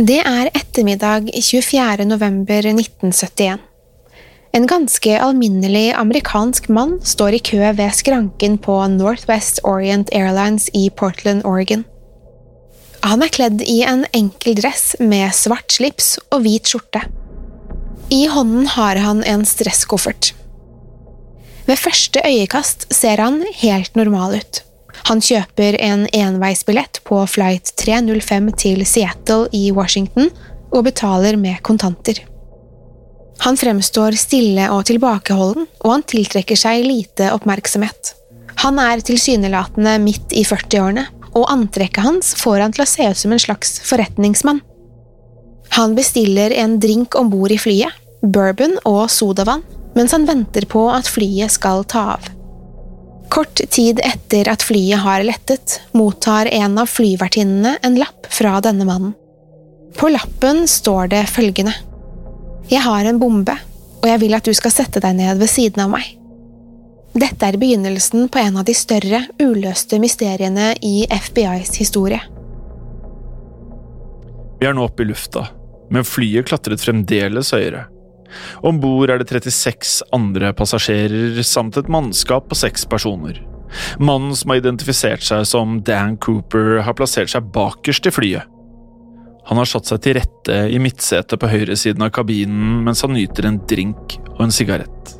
Det er ettermiddag 24. november 1971. En ganske alminnelig amerikansk mann står i kø ved skranken på Northwest Orient Airlines i Portland, Oregon. Han er kledd i en enkel dress med svart slips og hvit skjorte. I hånden har han en stresskoffert. Ved første øyekast ser han helt normal ut. Han kjøper en enveisbillett på flight 305 til Seattle i Washington og betaler med kontanter. Han fremstår stille og tilbakeholden, og han tiltrekker seg lite oppmerksomhet. Han er tilsynelatende midt i 40-årene, og antrekket hans får han til å se ut som en slags forretningsmann. Han bestiller en drink om bord i flyet, bourbon og sodavann, mens han venter på at flyet skal ta av. Kort tid etter at flyet har lettet, mottar en av flyvertinnene en lapp fra denne mannen. På lappen står det følgende Jeg har en bombe, og jeg vil at du skal sette deg ned ved siden av meg. Dette er begynnelsen på en av de større, uløste mysteriene i FBIs historie. Vi er nå oppe i lufta, men flyet klatret fremdeles høyere. Om bord er det 36 andre passasjerer samt et mannskap på seks personer. Mannen som har identifisert seg som Dan Cooper, har plassert seg bakerst i flyet. Han har satt seg til rette i midtsetet på høyresiden av kabinen mens han nyter en drink og en sigarett.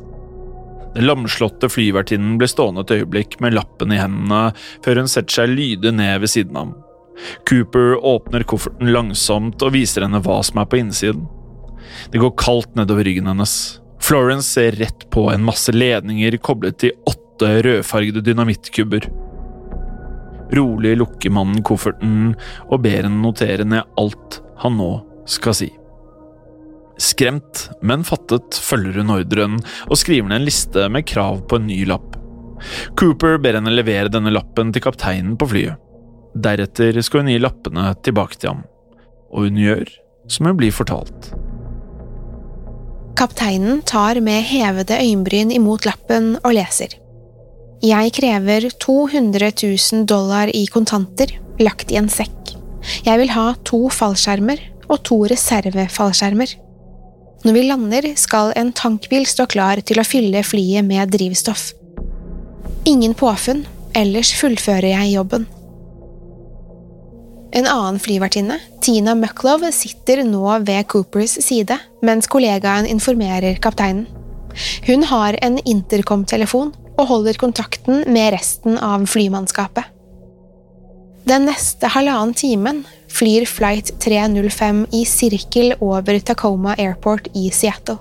Den lamslåtte flyvertinnen blir stående et øyeblikk med lappen i hendene før hun setter seg lydig ned ved siden av ham. Cooper åpner kofferten langsomt og viser henne hva som er på innsiden. Det går kaldt nedover ryggen hennes. Florence ser rett på en masse ledninger koblet til åtte rødfargede dynamittkubber. Rolig lukker mannen kofferten og ber henne notere ned alt han nå skal si. Skremt, men fattet, følger hun ordren og skriver ned en liste med krav på en ny lapp. Cooper ber henne levere denne lappen til kapteinen på flyet. Deretter skal hun gi lappene tilbake til ham, og hun gjør som hun blir fortalt. Kapteinen tar med hevede øyenbryn imot lappen og leser. Jeg krever 200 000 dollar i kontanter, lagt i en sekk. Jeg vil ha to fallskjermer og to reservefallskjermer. Når vi lander, skal en tankbil stå klar til å fylle flyet med drivstoff. Ingen påfunn, ellers fullfører jeg jobben. En annen flyvertinne, Tina Mucklow, sitter nå ved Coopers side, mens kollegaen informerer kapteinen. Hun har en intercom-telefon og holder kontakten med resten av flymannskapet. Den neste halvannen timen flyr flight 305 i sirkel over Tacoma Airport i Seattle.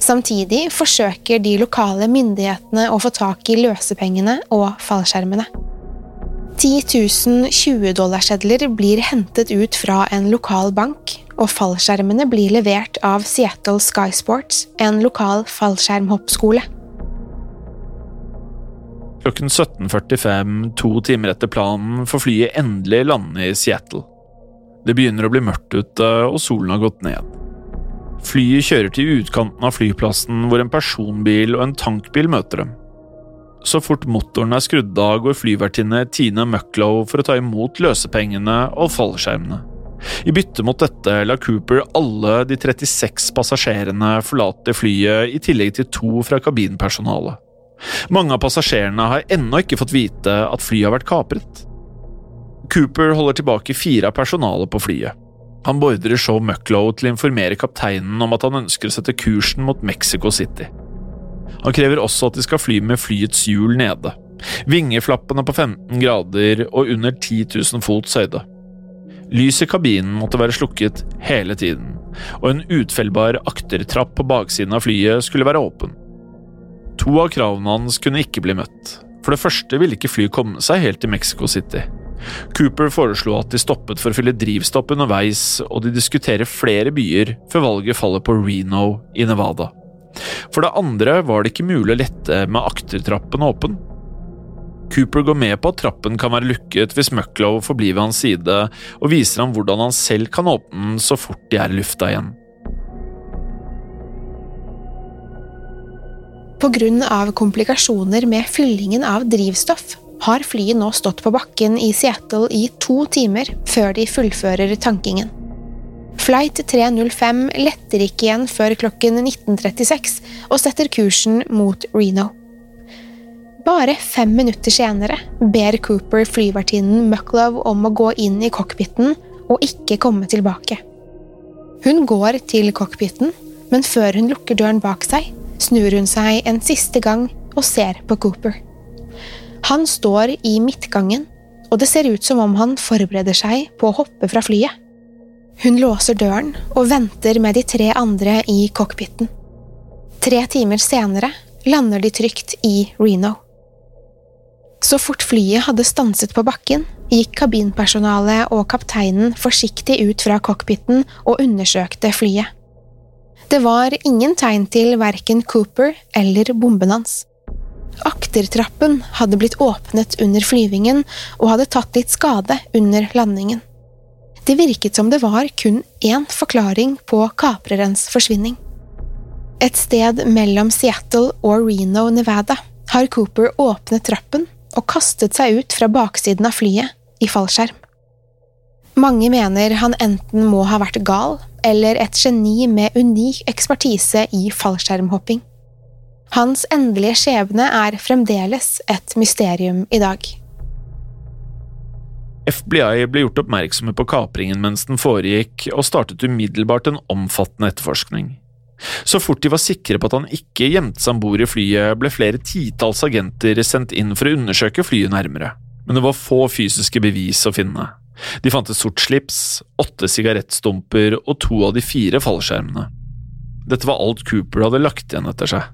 Samtidig forsøker de lokale myndighetene å få tak i løsepengene og fallskjermene. 10 000 20-dollarsedler blir hentet ut fra en lokal bank, og fallskjermene blir levert av Seattle Skysports, en lokal fallskjermhoppskole. Klokken 17.45, to timer etter planen, får flyet endelig lande i Seattle. Det begynner å bli mørkt ute, og solen har gått ned. Flyet kjører til utkanten av flyplassen, hvor en personbil og en tankbil møter dem. Så fort motoren er skrudd av, går flyvertinne Tine Mucklow for å ta imot løsepengene og fallskjermene. I bytte mot dette lar Cooper alle de 36 passasjerene forlate flyet, i tillegg til to fra kabinpersonalet. Mange av passasjerene har ennå ikke fått vite at flyet har vært kapret. Cooper holder tilbake fire av personalet på flyet. Han beordrer Shaw Mucklow til å informere kapteinen om at han ønsker å sette kursen mot Mexico City. Han krever også at de skal fly med flyets hjul nede. Vingeflappene på 15 grader og under 10 000 fots høyde. Lyset i kabinen måtte være slukket hele tiden, og en utfellbar aktertrapp på baksiden av flyet skulle være åpen. To av kravene hans kunne ikke bli møtt. For det første ville ikke flyet komme seg helt til Mexico City. Cooper foreslo at de stoppet for å fylle drivstopp underveis, og de diskuterer flere byer før valget faller på Reno i Nevada. For det andre var det ikke mulig å lette med aktertrappen åpen. Cooper går med på at trappen kan være lukket hvis Mucklow forblir ved hans side, og viser ham hvordan han selv kan åpne den så fort de er i lufta igjen. Av komplikasjoner med fyllingen av drivstoff har flyet nå stått på bakken i Seattle i to timer før de fullfører tankingen. Flight 305 letter ikke igjen før klokken 19.36 og setter kursen mot Reno. Bare fem minutter senere ber Cooper flyvertinnen Mucklove om å gå inn i cockpiten og ikke komme tilbake. Hun går til cockpiten, men før hun lukker døren bak seg, snur hun seg en siste gang og ser på Cooper. Han står i midtgangen, og det ser ut som om han forbereder seg på å hoppe fra flyet. Hun låser døren og venter med de tre andre i cockpiten. Tre timer senere lander de trygt i Reno. Så fort flyet hadde stanset på bakken, gikk kabinpersonalet og kapteinen forsiktig ut fra cockpiten og undersøkte flyet. Det var ingen tegn til verken Cooper eller bomben hans. Aktertrappen hadde blitt åpnet under flyvingen og hadde tatt litt skade under landingen. Det virket som det var kun én forklaring på kaprerens forsvinning. Et sted mellom Seattle og Reno, Nevada, har Cooper åpnet trappen og kastet seg ut fra baksiden av flyet i fallskjerm. Mange mener han enten må ha vært gal eller et geni med unik ekspertise i fallskjermhopping. Hans endelige skjebne er fremdeles et mysterium i dag. FBI ble gjort oppmerksomme på kapringen mens den foregikk, og startet umiddelbart en omfattende etterforskning. Så fort de var sikre på at han ikke gjemte seg om bord i flyet, ble flere titalls agenter sendt inn for å undersøke flyet nærmere, men det var få fysiske bevis å finne. De fant et sort slips, åtte sigarettstumper og to av de fire fallskjermene. Dette var alt Cooper hadde lagt igjen etter seg.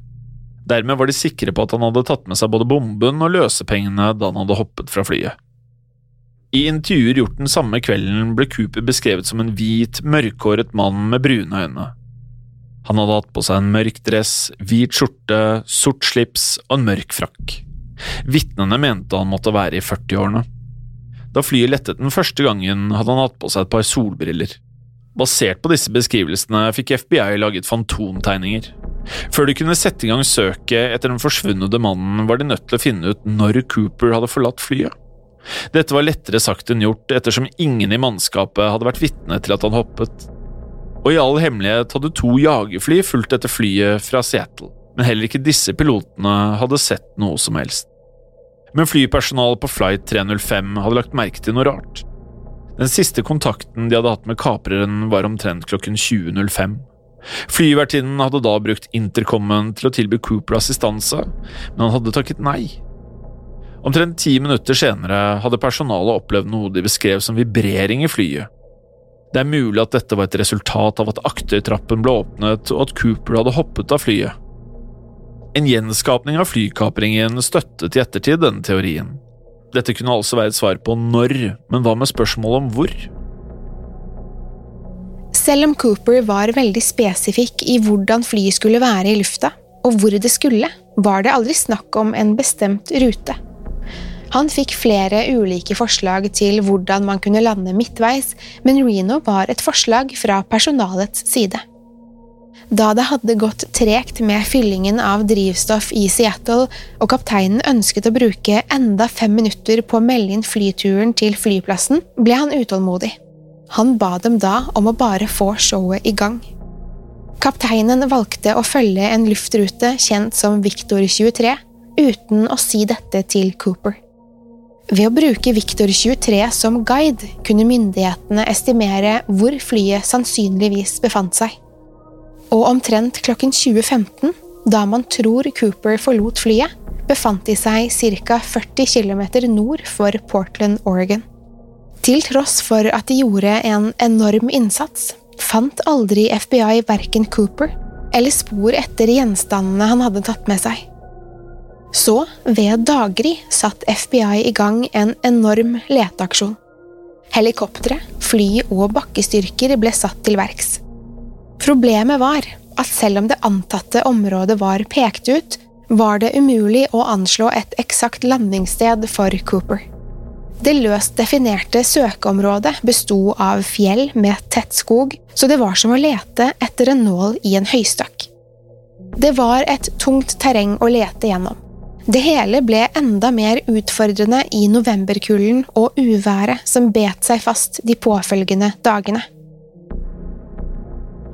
Dermed var de sikre på at han hadde tatt med seg både bomben og løsepengene da han hadde hoppet fra flyet. I intervjuer gjort den samme kvelden ble Cooper beskrevet som en hvit, mørkhåret mann med brune øyne. Han hadde hatt på seg en mørk dress, hvit skjorte, sort slips og en mørk frakk. Vitnene mente han måtte være i 40-årene. Da flyet lettet den første gangen, hadde han hatt på seg et par solbriller. Basert på disse beskrivelsene fikk FBI laget fantomtegninger. Før de kunne sette i gang søket etter den forsvunne mannen, var de nødt til å finne ut når Cooper hadde forlatt flyet. Dette var lettere sagt enn gjort, ettersom ingen i mannskapet hadde vært vitne til at han hoppet. Og i all hemmelighet hadde to jagerfly fulgt etter flyet fra Seattle, men heller ikke disse pilotene hadde sett noe som helst. Men flypersonalet på flight 305 hadde lagt merke til noe rart. Den siste kontakten de hadde hatt med kapreren var omtrent klokken 20.05. Flyvertinnen hadde da brukt intercomen til å tilby Cooper assistanse, men han hadde takket nei. Omtrent ti minutter senere hadde personalet opplevd noe de beskrev som vibrering i flyet. Det er mulig at dette var et resultat av at aktertrappen ble åpnet og at Cooper hadde hoppet av flyet. En gjenskapning av flykapringen støttet i ettertid denne teorien. Dette kunne altså være et svar på når, men hva med spørsmålet om hvor? Selv om Cooper var veldig spesifikk i hvordan flyet skulle være i lufta, og hvor det skulle, var det aldri snakk om en bestemt rute. Han fikk flere ulike forslag til hvordan man kunne lande midtveis, men Reno var et forslag fra personalets side. Da det hadde gått tregt med fyllingen av drivstoff i Seattle, og kapteinen ønsket å bruke enda fem minutter på å melde inn flyturen til flyplassen, ble han utålmodig. Han ba dem da om å bare få showet i gang. Kapteinen valgte å følge en luftrute kjent som Victor 23, uten å si dette til Cooper. Ved å bruke Victor 23 som guide kunne myndighetene estimere hvor flyet sannsynligvis befant seg. Og omtrent klokken 20.15, da man tror Cooper forlot flyet, befant de seg ca. 40 km nord for Portland, Oregon. Til tross for at de gjorde en enorm innsats, fant aldri FBI verken Cooper eller spor etter gjenstandene han hadde tatt med seg. Så, ved daggry, satt FBI i gang en enorm leteaksjon. Helikoptre, fly og bakkestyrker ble satt til verks. Problemet var at selv om det antatte området var pekt ut, var det umulig å anslå et eksakt landingssted for Cooper. Det løst definerte søkeområdet besto av fjell med tett skog, så det var som å lete etter en nål i en høystakk. Det var et tungt terreng å lete gjennom. Det hele ble enda mer utfordrende i novemberkulden og uværet som bet seg fast de påfølgende dagene.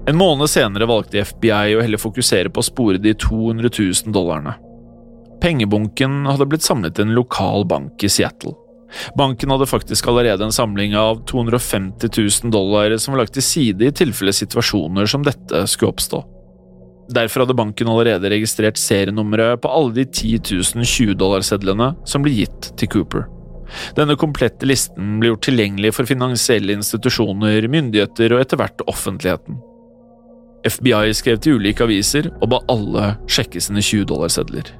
En måned senere valgte FBI å heller fokusere på å spore de 200 000 dollarene. Pengebunken hadde blitt samlet i en lokal bank i Seattle. Banken hadde faktisk allerede en samling av 250 000 dollar som var lagt til side i tilfelle situasjoner som dette skulle oppstå. Derfor hadde banken allerede registrert serienummeret på alle de 10 000 20-dollarsedlene som ble gitt til Cooper. Denne komplette listen ble gjort tilgjengelig for finansielle institusjoner, myndigheter og etter hvert offentligheten. FBI skrev til ulike aviser og ba alle sjekke sine 20-dollarsedler.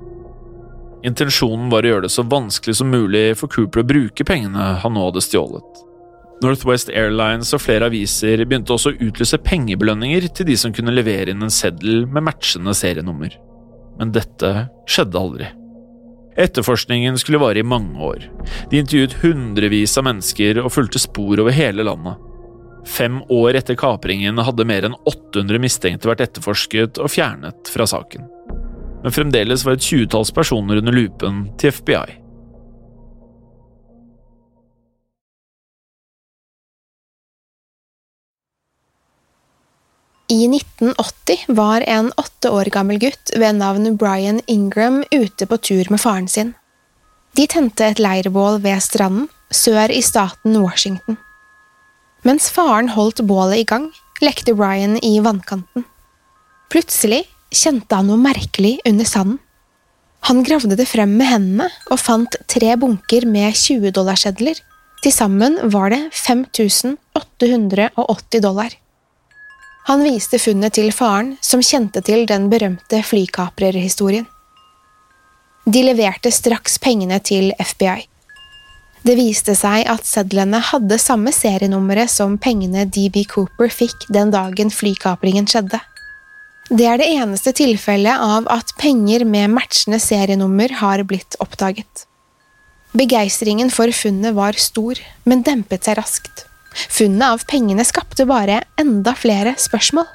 Intensjonen var å gjøre det så vanskelig som mulig for Cooper å bruke pengene han nå hadde stjålet. Northwest Airlines og flere aviser begynte også å utlyse pengebelønninger til de som kunne levere inn en seddel med matchende serienummer. Men dette skjedde aldri. Etterforskningen skulle vare i mange år. De intervjuet hundrevis av mennesker og fulgte spor over hele landet. Fem år etter kapringen hadde mer enn 800 mistenkte vært etterforsket og fjernet fra saken men fremdeles var et tjuetalls personer under lupen til FBI. I 1980 var en åtte år gammel gutt ved navn Brian Ingram ute på tur med faren sin. De tente et leirbål ved stranden, sør i staten Washington. Mens faren holdt bålet i gang, lekte Brian i vannkanten. Plutselig kjente han noe merkelig under sanden. Han gravde det frem med hendene og fant tre bunker med 20-dollarsedler. Til sammen var det 5880 dollar. Han viste funnet til faren, som kjente til den berømte flykaprerhistorien. De leverte straks pengene til FBI. Det viste seg at sedlene hadde samme serienummeret som pengene DB Cooper fikk den dagen flykapringen skjedde. Det er det eneste tilfellet av at penger med matchende serienummer har blitt oppdaget. Begeistringen for funnet var stor, men dempet seg raskt. Funnet av pengene skapte bare enda flere spørsmål.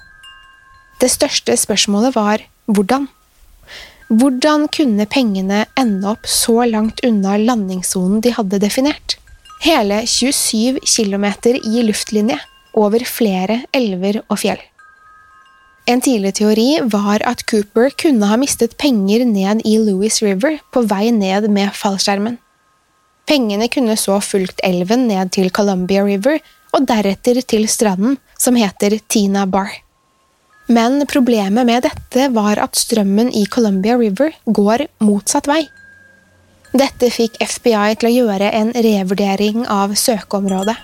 Det største spørsmålet var hvordan. Hvordan kunne pengene ende opp så langt unna landingssonen de hadde definert? Hele 27 km i luftlinje, over flere elver og fjell. En tidlig teori var at Cooper kunne ha mistet penger ned i Louis River på vei ned med fallskjermen. Pengene kunne så fulgt elven ned til Columbia River og deretter til stranden, som heter Tina Bar. Men problemet med dette var at strømmen i Columbia River går motsatt vei. Dette fikk FBI til å gjøre en revurdering av søkeområdet.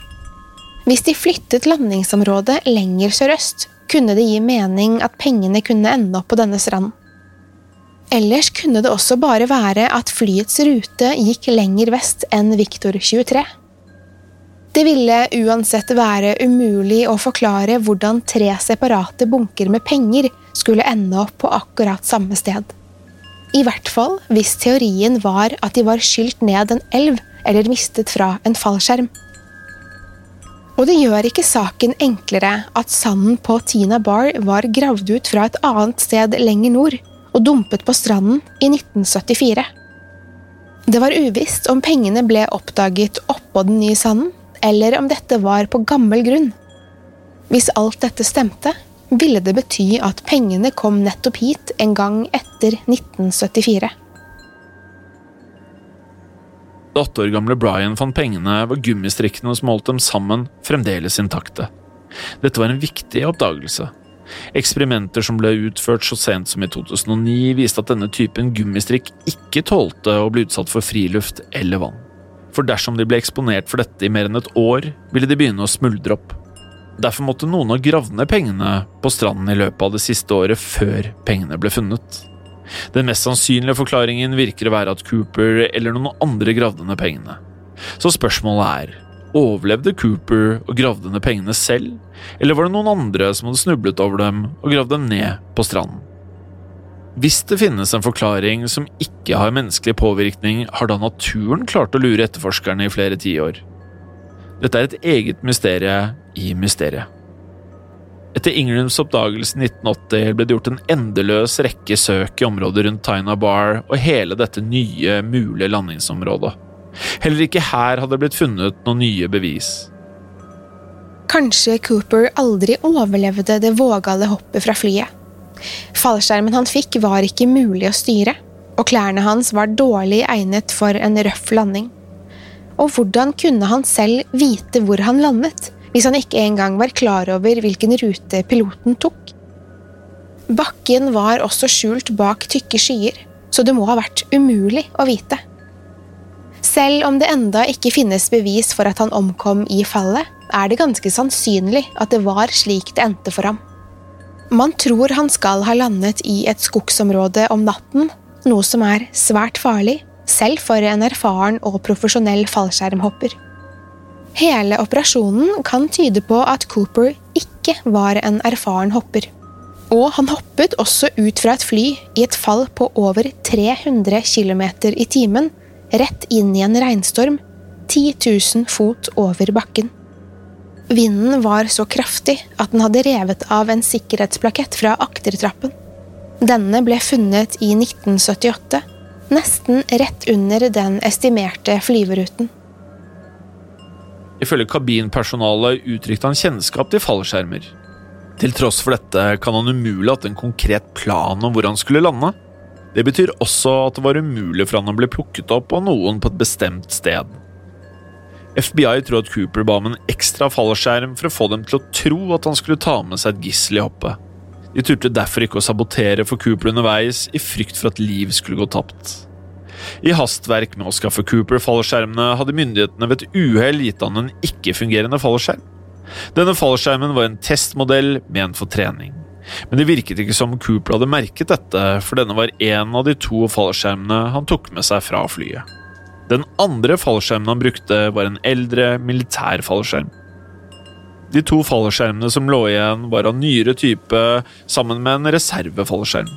Hvis de flyttet landingsområdet lenger sørøst, kunne det gi mening at pengene kunne ende opp på denne stranden. Ellers kunne det også bare være at flyets rute gikk lenger vest enn Victor 23. Det ville uansett være umulig å forklare hvordan tre separate bunker med penger skulle ende opp på akkurat samme sted. I hvert fall hvis teorien var at de var skylt ned en elv eller mistet fra en fallskjerm. Og det gjør ikke saken enklere at sanden på Tina Bar var gravd ut fra et annet sted lenger nord og dumpet på stranden i 1974. Det var uvisst om pengene ble oppdaget oppå den nye sanden, eller om dette var på gammel grunn. Hvis alt dette stemte, ville det bety at pengene kom nettopp hit en gang etter 1974. Da åtte år gamle Brian fant pengene, var gummistrikkene som holdt dem sammen, fremdeles intakte. Dette var en viktig oppdagelse. Eksperimenter som ble utført så sent som i 2009, viste at denne typen gummistrikk ikke tålte å bli utsatt for friluft eller vann. For dersom de ble eksponert for dette i mer enn et år, ville de begynne å smuldre opp. Derfor måtte noen ha gravd ned pengene på stranden i løpet av det siste året før pengene ble funnet. Den mest sannsynlige forklaringen virker å være at Cooper eller noen andre gravde ned pengene. Så spørsmålet er Overlevde Cooper og gravde ned pengene selv, eller var det noen andre som hadde snublet over dem og gravd dem ned på stranden? Hvis det finnes en forklaring som ikke har menneskelig påvirkning, har da naturen klart å lure etterforskerne i flere tiår? Dette er et eget mysterium i mysteriet. Etter Ingrams oppdagelse i 1980 ble det gjort en endeløs rekke søk i området rundt Taina Bar og hele dette nye, mulige landingsområdet. Heller ikke her hadde det blitt funnet noen nye bevis. Kanskje Cooper aldri overlevde det vågale hoppet fra flyet. Fallskjermen han fikk, var ikke mulig å styre, og klærne hans var dårlig egnet for en røff landing. Og hvordan kunne han selv vite hvor han landet, hvis han ikke engang var klar over hvilken rute piloten tok? Bakken var også skjult bak tykke skyer, så det må ha vært umulig å vite. Selv om det enda ikke finnes bevis for at han omkom i fallet, er det ganske sannsynlig at det var slik det endte for ham. Man tror han skal ha landet i et skogsområde om natten, noe som er svært farlig, selv for en erfaren og profesjonell fallskjermhopper. Hele operasjonen kan tyde på at Cooper ikke var en erfaren hopper. Og han hoppet også ut fra et fly i et fall på over 300 km i timen, rett inn i en regnstorm, 10 000 fot over bakken. Vinden var så kraftig at den hadde revet av en sikkerhetsplakett fra aktertrappen. Denne ble funnet i 1978, nesten rett under den estimerte flyveruten. Ifølge kabinpersonalet uttrykte han kjennskap til fallskjermer. Til tross for dette kan han umulig ha hatt en konkret plan om hvor han skulle lande. Det betyr også at det var umulig for han å bli plukket opp av noen på et bestemt sted. FBI tror at Cooper ba om en ekstra fallskjerm for å få dem til å tro at han skulle ta med seg et gissel i hoppet. De turte derfor ikke å sabotere for Cooper underveis, i frykt for at liv skulle gå tapt. I hastverk med å skaffe Cooper fallskjermene hadde myndighetene ved et uhell gitt han en ikke-fungerende fallskjerm. Denne fallskjermen var en testmodell ment for trening. Men det virket ikke som Cooper hadde merket dette, for denne var en av de to fallskjermene han tok med seg fra flyet. Den andre fallskjermen han brukte, var en eldre, militær fallskjerm. De to fallskjermene som lå igjen, var av nyere type, sammen med en reservefallskjerm.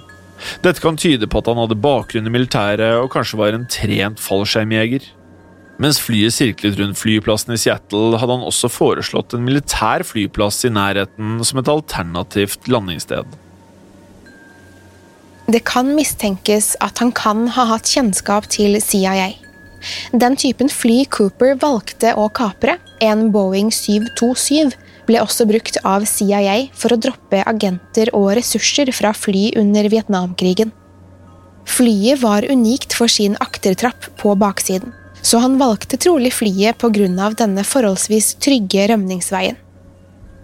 Dette kan tyde på at han hadde bakgrunn i militæret og kanskje var en trent fallskjermjeger. Mens flyet sirklet rundt flyplassen i Seattle, hadde han også foreslått en militær flyplass i nærheten som et alternativt landingssted. Det kan mistenkes at han kan ha hatt kjennskap til CIA. Den typen fly Cooper valgte å kapre, en Boeing 727, ble også brukt av CIA for å droppe agenter og ressurser fra fly under Vietnamkrigen. Flyet var unikt for sin aktertrapp på baksiden så han valgte trolig flyet pga. denne forholdsvis trygge rømningsveien.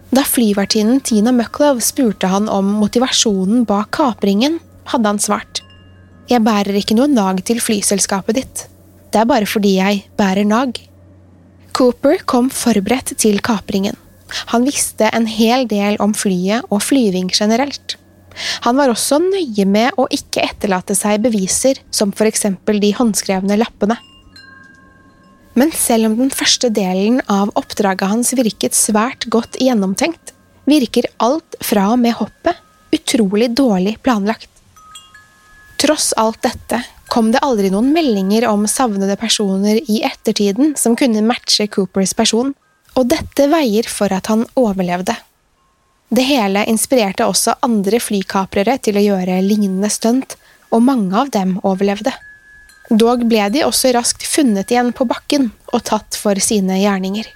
Da flyvertinnen Tina Mucklow spurte han om motivasjonen bak kapringen, hadde han svart. Jeg bærer ikke noe nag til flyselskapet ditt. Det er bare fordi jeg bærer nag. Cooper kom forberedt til kapringen. Han visste en hel del om flyet og flyving generelt. Han var også nøye med å ikke etterlate seg beviser, som for eksempel de håndskrevne lappene. Men selv om den første delen av oppdraget hans virket svært godt gjennomtenkt, virker alt fra og med hoppet utrolig dårlig planlagt. Tross alt dette kom det aldri noen meldinger om savnede personer i ettertiden som kunne matche Coopers person, og dette veier for at han overlevde. Det hele inspirerte også andre flykaprere til å gjøre lignende stunt, og mange av dem overlevde. Dog ble de også raskt funnet igjen på bakken og tatt for sine gjerninger.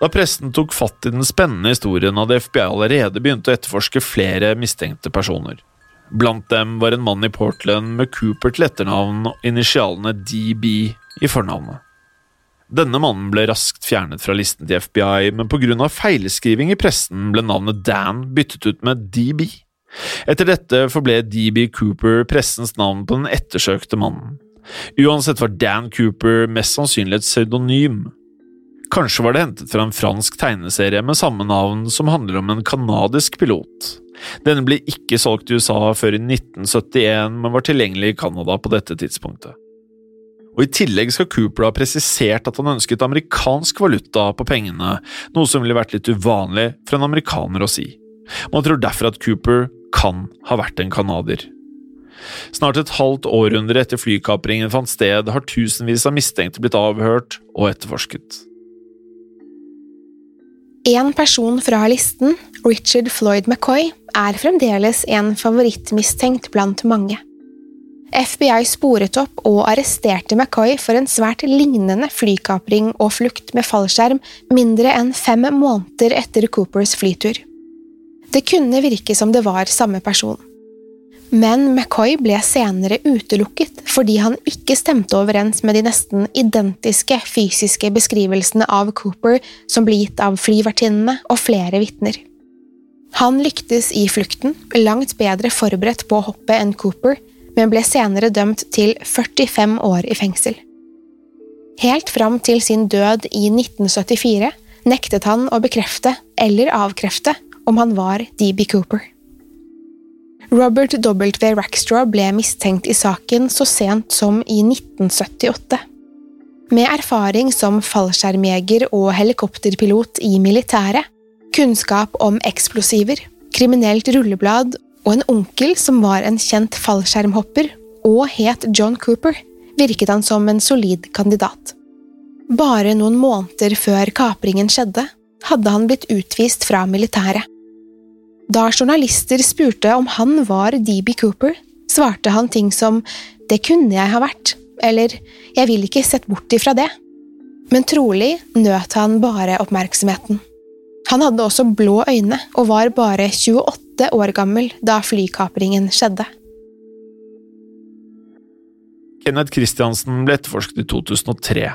Da pressen tok fatt i den spennende historien, hadde FBI allerede begynt å etterforske flere mistenkte personer. Blant dem var en mann i Portland med Cooper til etternavn og initialene DB i fornavnet. Denne mannen ble raskt fjernet fra listen til FBI, men pga. feilskriving i pressen ble navnet Dan byttet ut med DB. Etter dette forble DB Cooper pressens navn på den ettersøkte mannen. Uansett var Dan Cooper mest sannsynlig et pseudonym. Kanskje var det hentet fra en fransk tegneserie med samme navn som handler om en canadisk pilot. Denne ble ikke solgt i USA før i 1971, men var tilgjengelig i Canada på dette tidspunktet. Og I tillegg skal Cooper ha presisert at han ønsket amerikansk valuta på pengene, noe som ville vært litt uvanlig for en amerikaner å si. Man tror derfor at Cooper kan ha vært en canadier. Snart et halvt århundre etter flykapringen fant sted, har tusenvis av mistenkte blitt avhørt og etterforsket. En person fra listen, Richard Floyd McCoy, er fremdeles en favorittmistenkt blant mange. FBI sporet opp og arresterte McCoy for en svært lignende flykapring og flukt med fallskjerm mindre enn fem måneder etter Coopers flytur. Det kunne virke som det var samme person. Men McCoy ble senere utelukket fordi han ikke stemte overens med de nesten identiske fysiske beskrivelsene av Cooper som ble gitt av flyvertinnene og flere vitner. Han lyktes i flukten, langt bedre forberedt på hoppet enn Cooper, men ble senere dømt til 45 år i fengsel. Helt fram til sin død i 1974 nektet han å bekrefte eller avkrefte om han var DB Cooper. Robert W. Rackstraw ble mistenkt i saken så sent som i 1978. Med erfaring som fallskjermjeger og helikopterpilot i militæret, kunnskap om eksplosiver, kriminelt rulleblad og en onkel som var en kjent fallskjermhopper og het John Cooper, virket han som en solid kandidat. Bare noen måneder før kapringen skjedde, hadde han blitt utvist fra militæret. Da journalister spurte om han var DB Cooper, svarte han ting som det kunne jeg ha vært, eller jeg vil ikke sett bort ifra det. Men trolig nøt han bare oppmerksomheten. Han hadde også blå øyne og var bare 28 år gammel da flykapringen skjedde. Kenneth Christiansen ble etterforsket i 2003.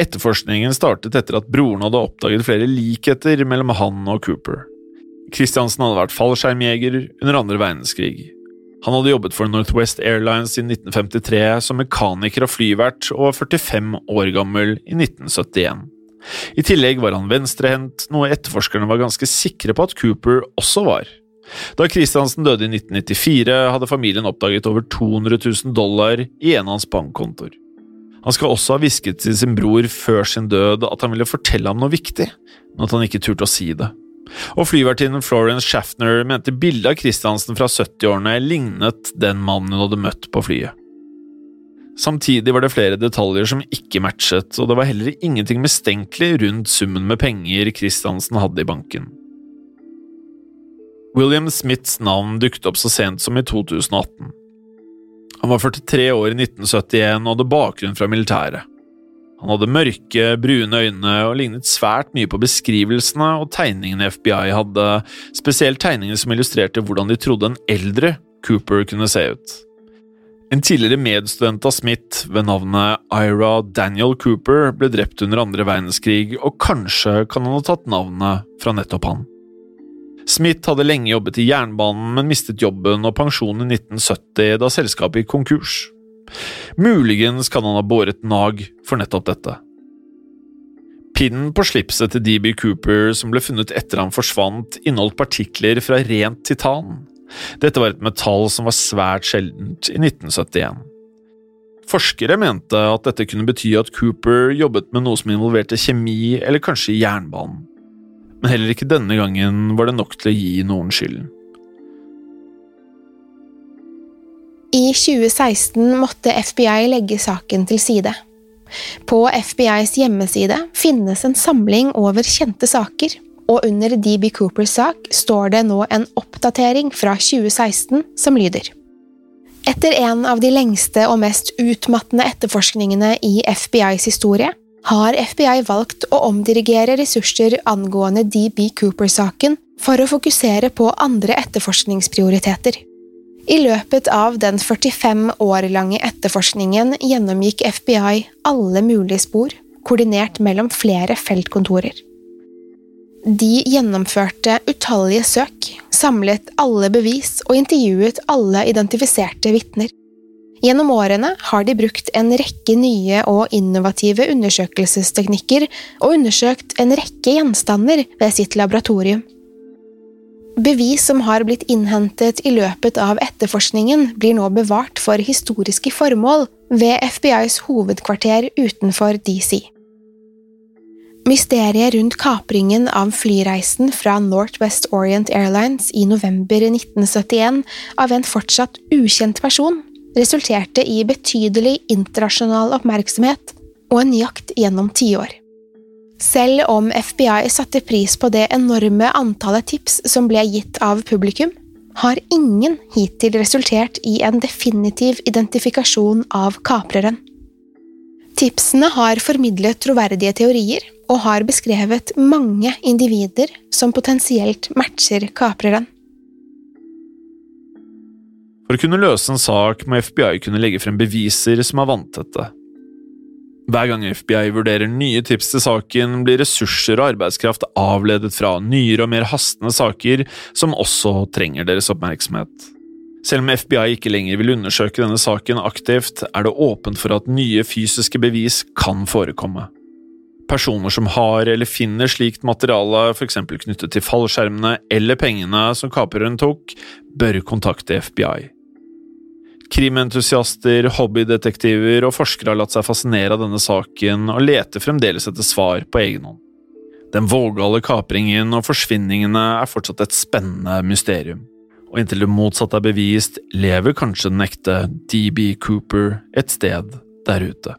Etterforskningen startet etter at broren hadde oppdaget flere likheter mellom han og Cooper. Christiansen hadde vært fallskjermjeger under andre verdenskrig. Han hadde jobbet for Northwest Airlines i 1953 som mekaniker og flyvert, og var 45 år gammel i 1971. I tillegg var han venstrehendt, noe etterforskerne var ganske sikre på at Cooper også var. Da Christiansen døde i 1994, hadde familien oppdaget over 200 000 dollar i en av hans bankkontoer. Han skal også ha hvisket til sin bror før sin død at han ville fortelle ham noe viktig, men at han ikke turte å si det. Og flyvertinnen Florence Schaffner mente bildet av Christiansen fra 70-årene lignet den mannen hun hadde møtt på flyet. Samtidig var det flere detaljer som ikke matchet, og det var heller ingenting mistenkelig rundt summen med penger Christiansen hadde i banken. William Smiths navn dukket opp så sent som i 2018. Han var 43 år i 1971 og hadde bakgrunn fra militæret. Han hadde mørke, brune øyne og lignet svært mye på beskrivelsene og tegningene FBI hadde, spesielt tegninger som illustrerte hvordan de trodde en eldre Cooper kunne se ut. En tidligere medstudent av Smith ved navnet Ira Daniel Cooper ble drept under andre verdenskrig, og kanskje kan han ha tatt navnet fra nettopp han. Smith hadde lenge jobbet i jernbanen, men mistet jobben og pensjonen i 1970 da selskapet gikk konkurs. Muligens kan han ha båret nag for nettopp dette. Pinnen på slipset til DB Cooper som ble funnet etter han forsvant, inneholdt partikler fra rent titan. Dette var et metall som var svært sjeldent i 1971. Forskere mente at dette kunne bety at Cooper jobbet med noe som involverte kjemi eller kanskje jernbanen. Men heller ikke denne gangen var det nok til å gi noen skylden. I 2016 måtte FBI legge saken til side. På FBIs hjemmeside finnes en samling over kjente saker, og under DB Coopers sak står det nå en oppdatering fra 2016 som lyder. Etter en av de lengste og mest utmattende etterforskningene i FBIs historie har FBI valgt å omdirigere ressurser angående DB Cooper-saken for å fokusere på andre etterforskningsprioriteter. I løpet av den 45 år lange etterforskningen gjennomgikk FBI alle mulige spor, koordinert mellom flere feltkontorer. De gjennomførte utallige søk, samlet alle bevis og intervjuet alle identifiserte vitner. Gjennom årene har de brukt en rekke nye og innovative undersøkelsesteknikker og undersøkt en rekke gjenstander ved sitt laboratorium. Bevis som har blitt innhentet i løpet av etterforskningen, blir nå bevart for historiske formål ved FBIs hovedkvarter utenfor DC. Mysteriet rundt kapringen av flyreisen fra Northwest Orient Airlines i november 1971 av en fortsatt ukjent person resulterte i betydelig internasjonal oppmerksomhet og en jakt gjennom tiår. Selv om FBI satte pris på det enorme antallet tips som ble gitt av publikum, har ingen hittil resultert i en definitiv identifikasjon av kapreren. Tipsene har formidlet troverdige teorier og har beskrevet mange individer som potensielt matcher kapreren. For å kunne løse en sak må FBI kunne legge frem beviser som er vanntette, hver gang FBI vurderer nye tips til saken, blir ressurser og arbeidskraft avledet fra nyere og mer hastende saker som også trenger deres oppmerksomhet. Selv om FBI ikke lenger vil undersøke denne saken aktivt, er det åpent for at nye fysiske bevis kan forekomme. Personer som har eller finner slikt materiale, f.eks. knyttet til fallskjermene eller pengene som kapreren tok, bør kontakte FBI. Krimentusiaster, hobbydetektiver og forskere har latt seg fascinere av denne saken og leter fremdeles etter svar på egen hånd. Den vågale kapringen og forsvinningene er fortsatt et spennende mysterium. Og inntil det motsatte er bevist, lever kanskje den ekte DB Cooper et sted der ute.